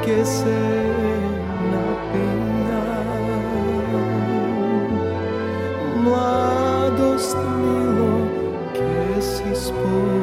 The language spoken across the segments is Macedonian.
enriquecer na pena. Mladost milo, que se expôs.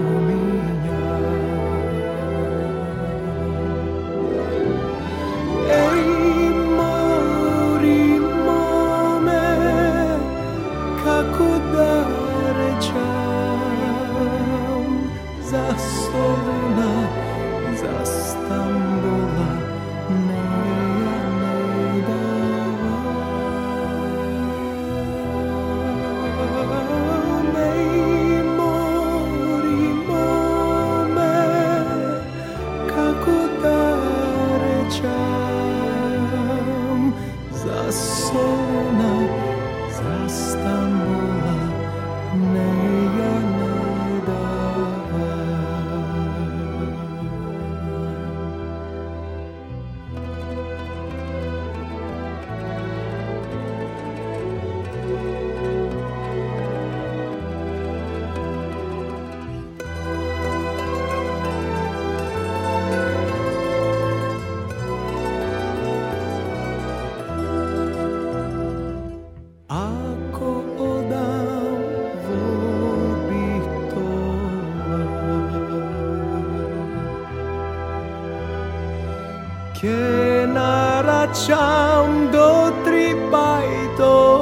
facciam do tripaitona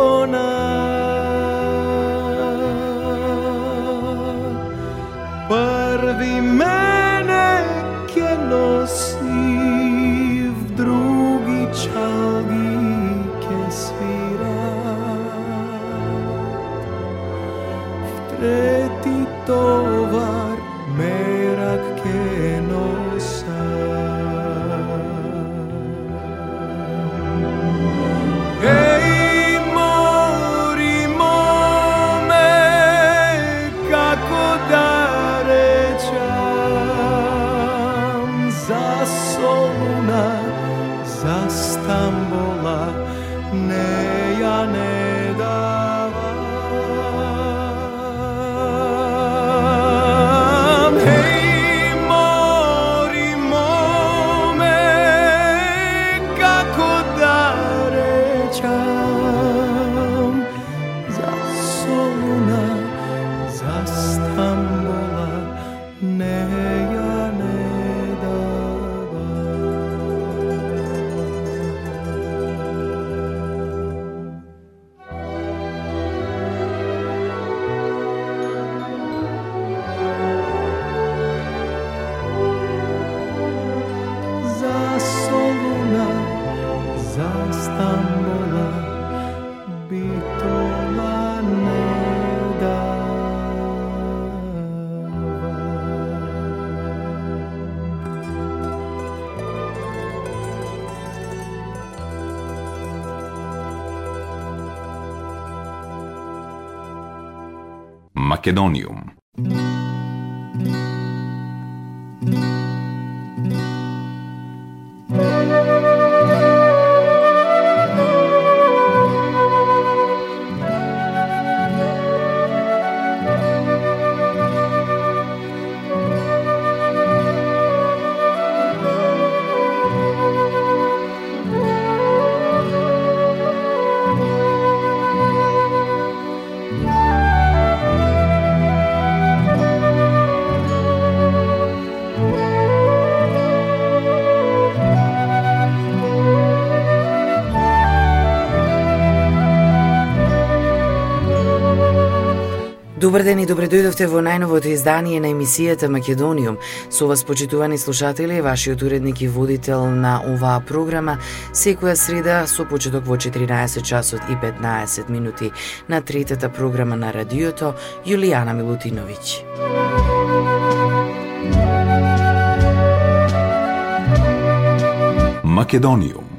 Parvimene che nos i v drugi čalgi che svira V treti to Македониум Добар ден и добре дојдовте во најновото издание на емисијата Македониум. Со вас, почитувани слушатели, вашиот уредник и водител на оваа програма, секоја среда со почеток во 14 часот и 15 минути на третата програма на радиото, Јулијана Милутиновиќ. Македониум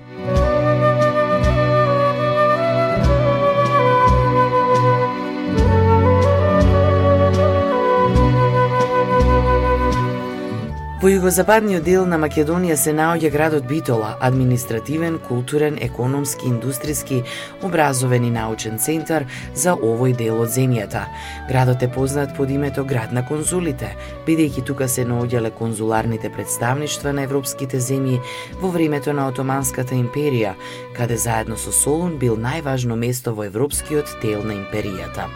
Во југозападниот дел на Македонија се наоѓа градот Битола, административен, културен, економски, индустријски, образовен и научен центар за овој дел од земјата. Градот е познат под името град на конзулите, бидејќи тука се наоѓале конзуларните представништва на европските земји во времето на Отоманската империја, каде заедно со Солун бил најважно место во европскиот дел на империјата.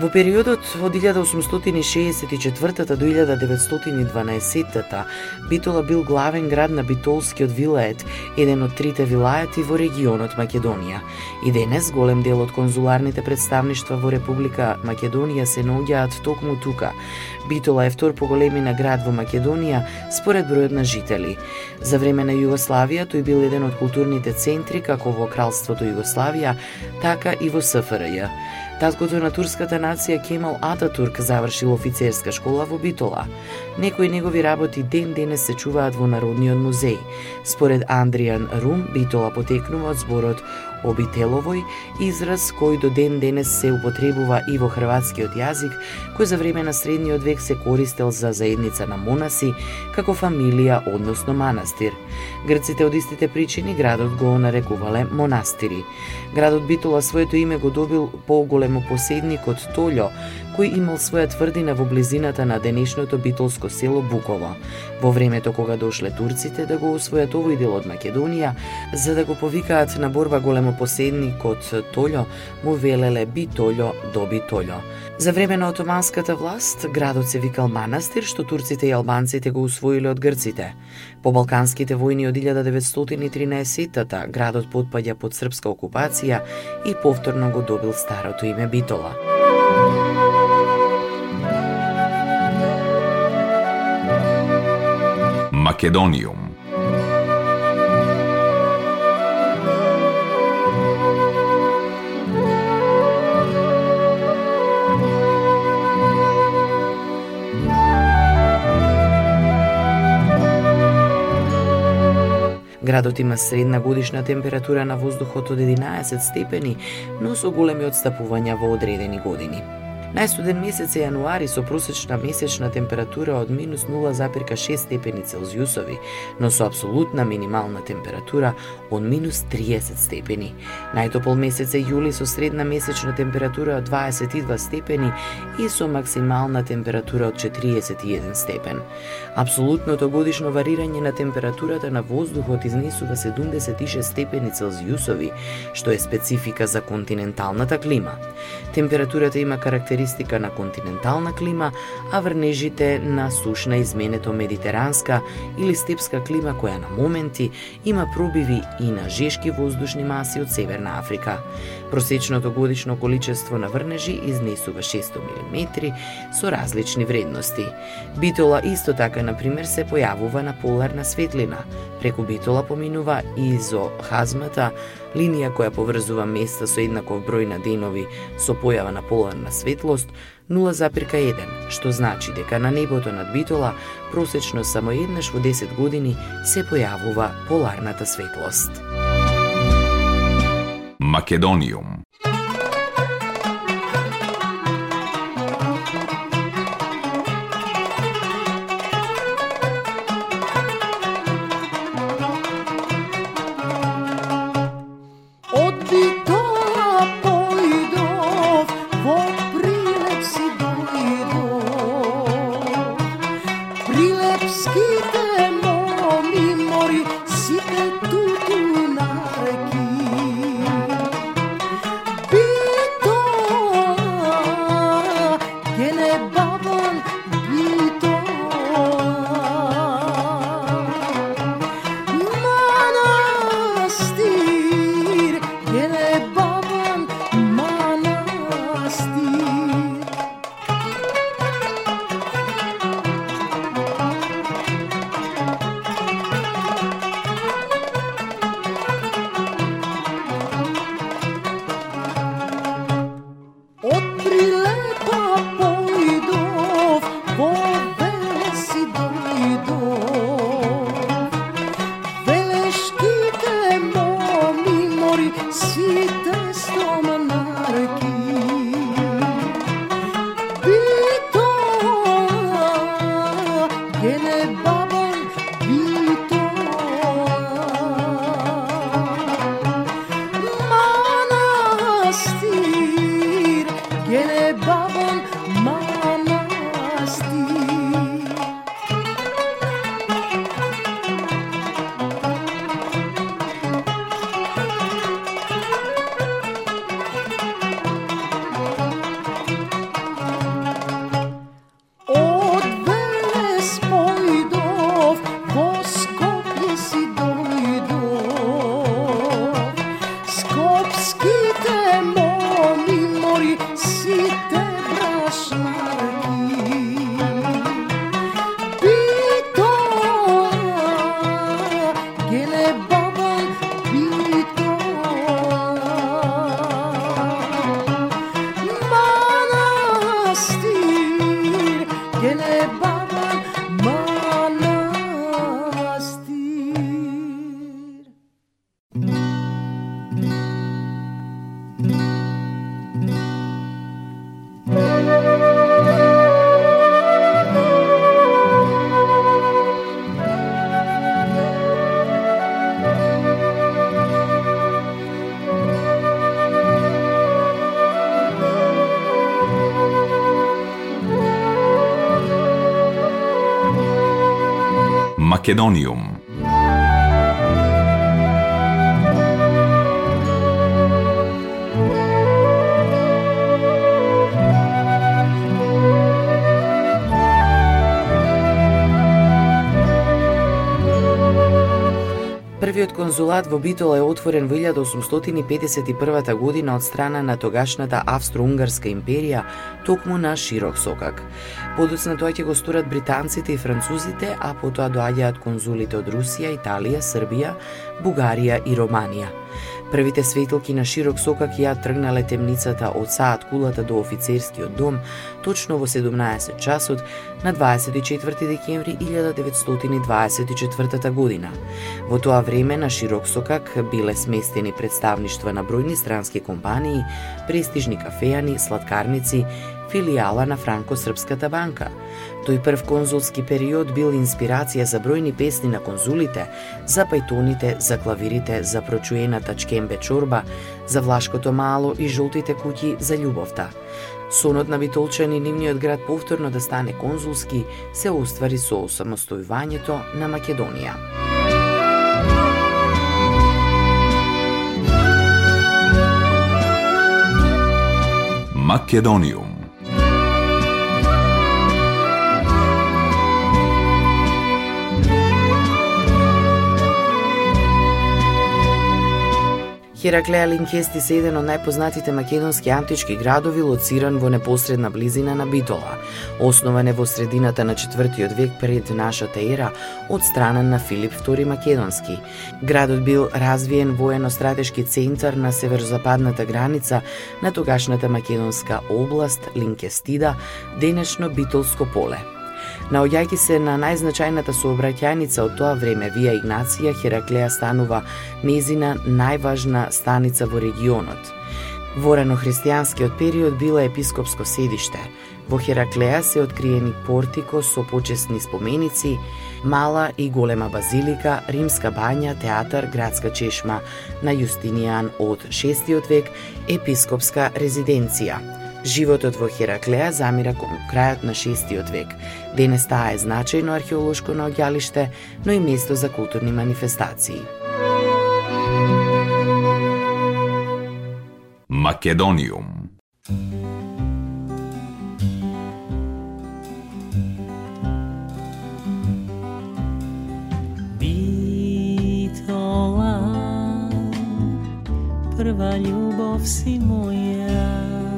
Во периодот од 1864 до 1912 Битола бил главен град на Битолскиот вилает, еден од трите вилаети во регионот Македонија. И денес голем дел од конзуларните представништва во Република Македонија се наоѓаат токму тука. Битола е втор по големина град во Македонија според бројот на жители. За време на Југославија тој бил еден од културните центри како во Кралството Југославија, така и во СФРЈ. Таткото на турската нација Кемал Ататурк завршил офицерска школа во Битола. Некои негови работи ден денес се чуваат во Народниот музеј. Според Андријан Рум, Битола потекнува од зборот обителовој, израз кој до ден денес се употребува и во хрватскиот јазик, кој за време на средниот век се користел за заедница на монаси, како фамилија, односно манастир. Грците од истите причини градот го нарекувале монастири. Градот Битола своето име го добил по големо поседник од Толјо, кој имал своја тврдина во близината на денешното битолско село Буково. Во времето кога дошле турците да го освојат овој дел од Македонија, за да го повикаат на борба големо поседник од Толјо, му велеле Битолјо до Битолјо. За време на отоманската власт, градот се викал Манастир, што турците и албанците го усвоиле од грците. По Балканските војни од 1913-та, градот потпаѓа под српска окупација и повторно го добил старото име Битола. Македониум Градот има средна годишна температура на воздухот од 11 степени, но со големи одстапувања во одредени години. Најстуден месец е јануари со просечна месечна температура од минус 0,6 степени Целзиусови, но со абсолютна минимална температура од минус 30 степени. Најтопол месец е јули со средна месечна температура од 22 степени и со максимална температура од 41 степен. Абсолютното годишно варирање на температурата на воздухот изнесува 76 степени Целзиусови, што е специфика за континенталната клима. Температурата има карактеристика на континентална клима, а врнежите на сушна изменето медитеранска или степска клима која на моменти има пробиви и на жешки воздушни маси од Северна Африка. Просечното годишно количество на врнежи изнесува 600 мм со различни вредности. Битола исто така, на пример, се појавува на поларна светлина. Преку битола поминува изохазмата, линија која поврзува места со еднаков број на денови со појава на поларна светлост 0,1, што значи дека на небото над Битола просечно само еднаш во 10 години се појавува поларната светлост. Македониум Македониум. Конзулат во Битола е отворен во 1851 година од страна на тогашната Австро-Унгарска империја, токму на широк сокак. Подоцна тоа ќе го сторат британците и французите, а потоа доаѓаат конзулите од Русија, Италија, Србија, Бугарија и Романија. Првите светилки на широк сокак ја тргнале темницата од саат кулата до офицерскиот дом, точно во 17 часот на 24 декември 1924 година. Во тоа време на широк сокак биле сместени представништва на бројни странски компании, престижни кафеани, сладкарници, филијала на Франко-Српската банка. Тој прв конзулски период бил инспирација за бројни песни на конзулите, за пајтоните, за клавирите, за прочуената чкембе чорба, за влашкото мало и жолтите куќи за љубовта. Сонот на битолчани нивниот град повторно да стане конзулски се оствари со осамостојувањето на Македонија. Македониум Хераклеа Линкести се еден од најпознатите македонски антички градови лоциран во непосредна близина на Битола. Основан е во средината на 4 век пред нашата ера од страна на Филип II Македонски. Градот бил развиен воено-стратешки центар на северозападната граница на тогашната македонска област Линкестида, денешно Битолско поле. Наоѓајќи се на најзначајната сообраќајница од тоа време, Вија Игнација, Хераклеја станува незина најважна станица во регионот. Во рано-христијанскиот период била епископско седиште. Во Хераклеја се откриени портико со почесни споменици, мала и голема базилика, римска бања, театар, градска чешма на Јустинијан од 6 век, епископска резиденција. Животот во Хераклеа замира кон крајот на 6 век. Денес таа е значајно археолошко наоѓалиште, но и место за културни манифестации. Македониум Битола прва љубов си моја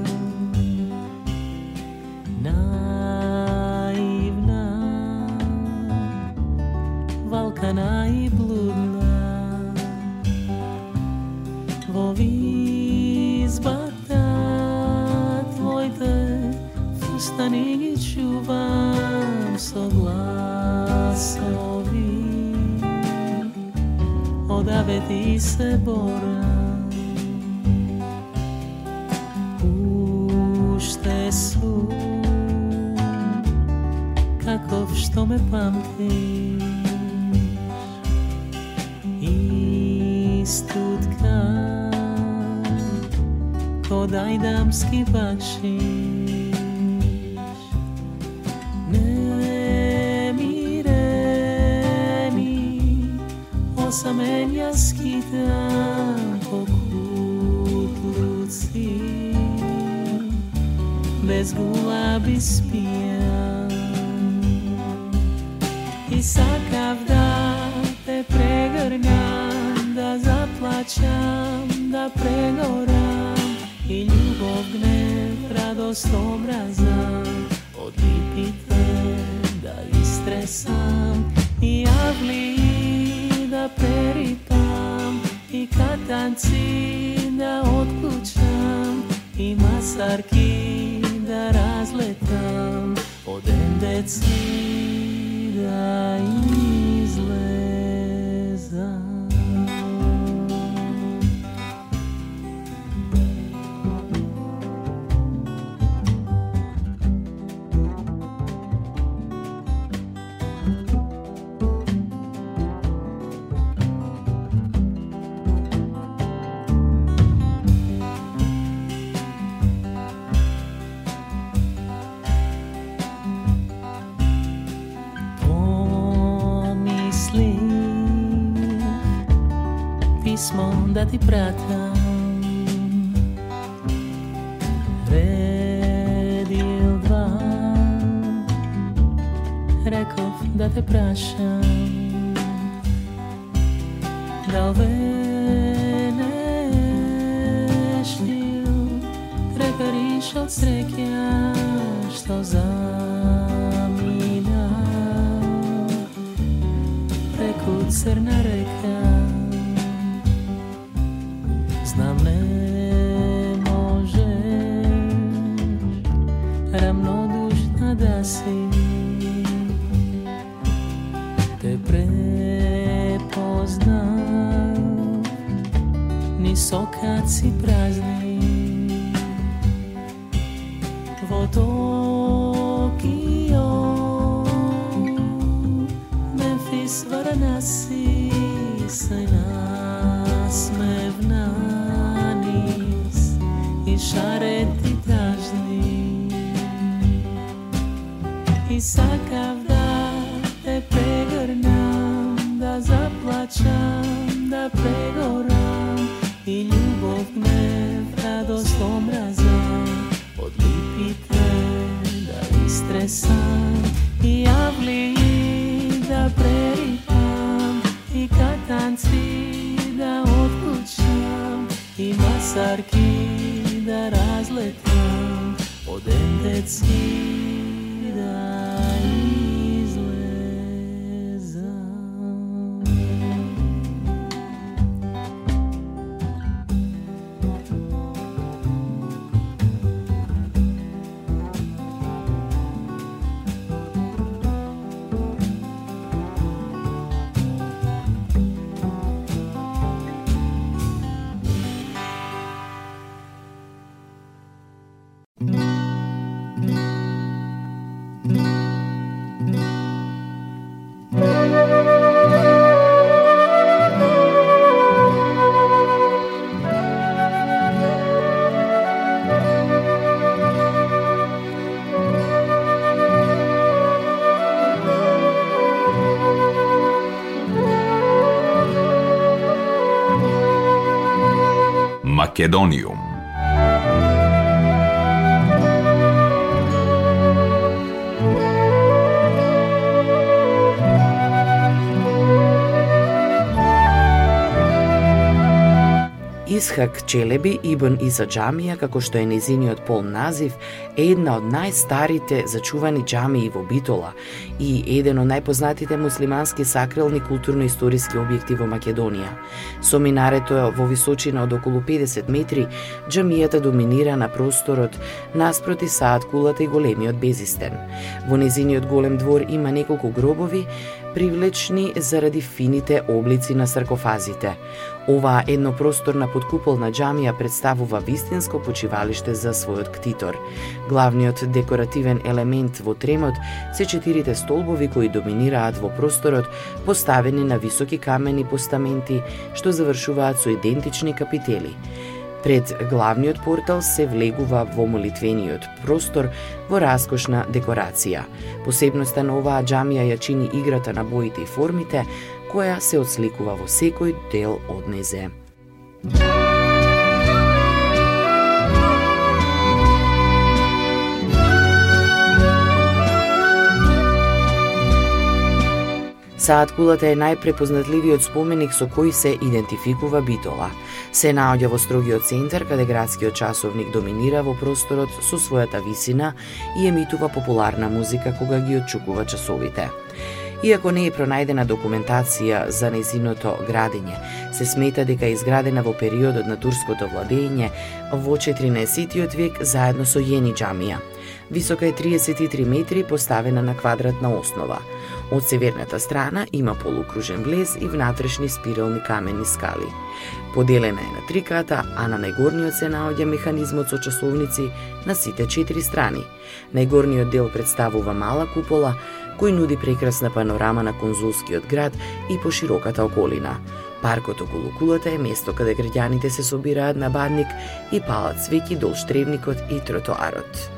se borra. Osamenia skitam po kutluci Bez gulabi spijam I sakav da te pregrňam Da zaplaćam, da pregoram и љубов, гнев, радост, образа Од липите да истресам. Катанци да отклучам И масарки да разлетам Од деци да имам. onda de prata. así. Te prepoznam, ni sokad si prazni. takav da te pregrnam Da zaplaćam, da pregoram. I ljubov me radost omrazam Odlipite da istresam. I javli da preripam. I katanci da otkućam. I masarki da razletam. Od endecki Македониум. Исхак Челеби Ибн Иса џамија, како што е незиниот пол назив, е една од најстарите зачувани џамии во Битола и еден од најпознатите муслимански сакрални културно-историски објекти во Македонија. Со минарето во височина од околу 50 метри, џамијата доминира на просторот наспроти саат кулата и големиот безистен. Во незиниот голем двор има неколку гробови, привлечни заради фините облици на саркофазите. Оваа еднопросторна подкуполна џамија представува вистинско почивалиште за својот ктитор. Главниот декоративен елемент во тремот се четирите столбови кои доминираат во просторот, поставени на високи камени постаменти што завршуваат со идентични капители. Пред главниот портал се влегува во молитвениот простор во раскошна декорација. Посебноста на оваа џамија ја чини играта на боите и формите, која се отсликува во секој дел од незе. Музика кулата е најпрепознатливиот споменик со кој се идентификува Битола. Се наоѓа во строгиот центар каде градскиот часовник доминира во просторот со својата висина и емитува популарна музика кога ги отчукува часовите. Иако не е пронајдена документација за незиното градење, се смета дека е изградена во периодот на турското владење во 14 век заедно со Јени џамија. Висока е 33 метри, поставена на квадратна основа. Од северната страна има полукружен влез и внатрешни спирални камени скали. Поделена е на три ката, а на најгорниот се наоѓа механизмот со часовници на сите четири страни. Најгорниот дел представува мала купола, кој нуди прекрасна панорама на конзулскиот град и пошироката околина. Паркот околу кулата е место каде граѓаните се собираат на бадник и палат свеќи долж тревникот и тротоарот.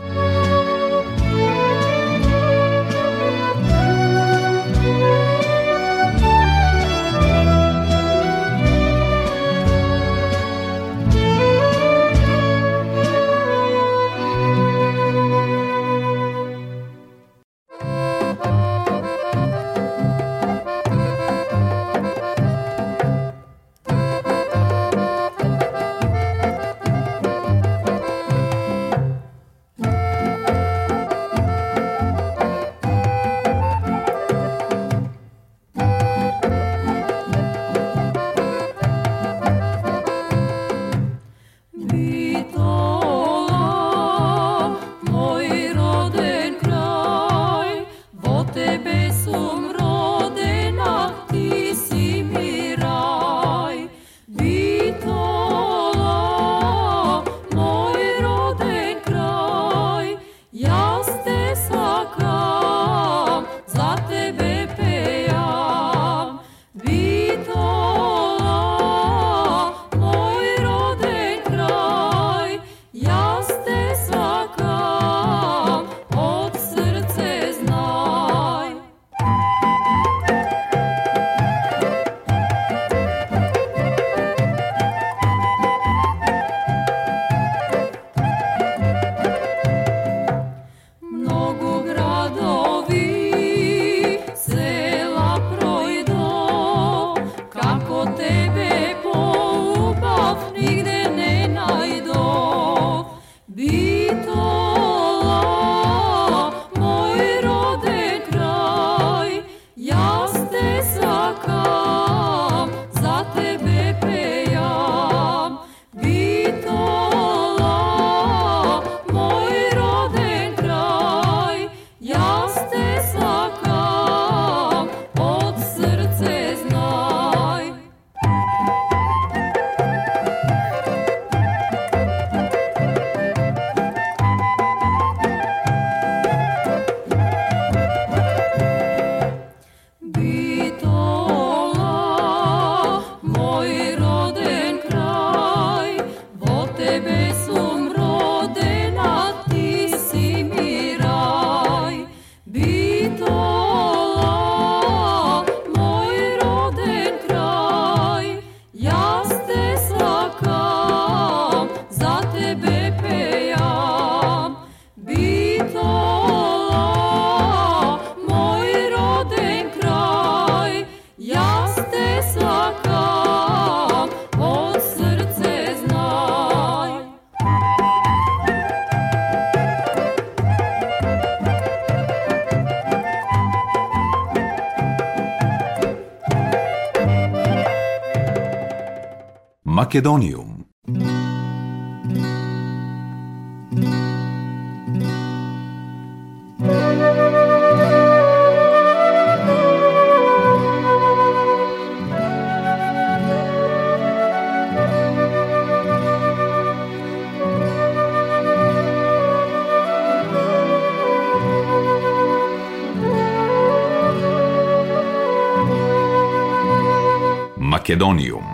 Македониум Македониум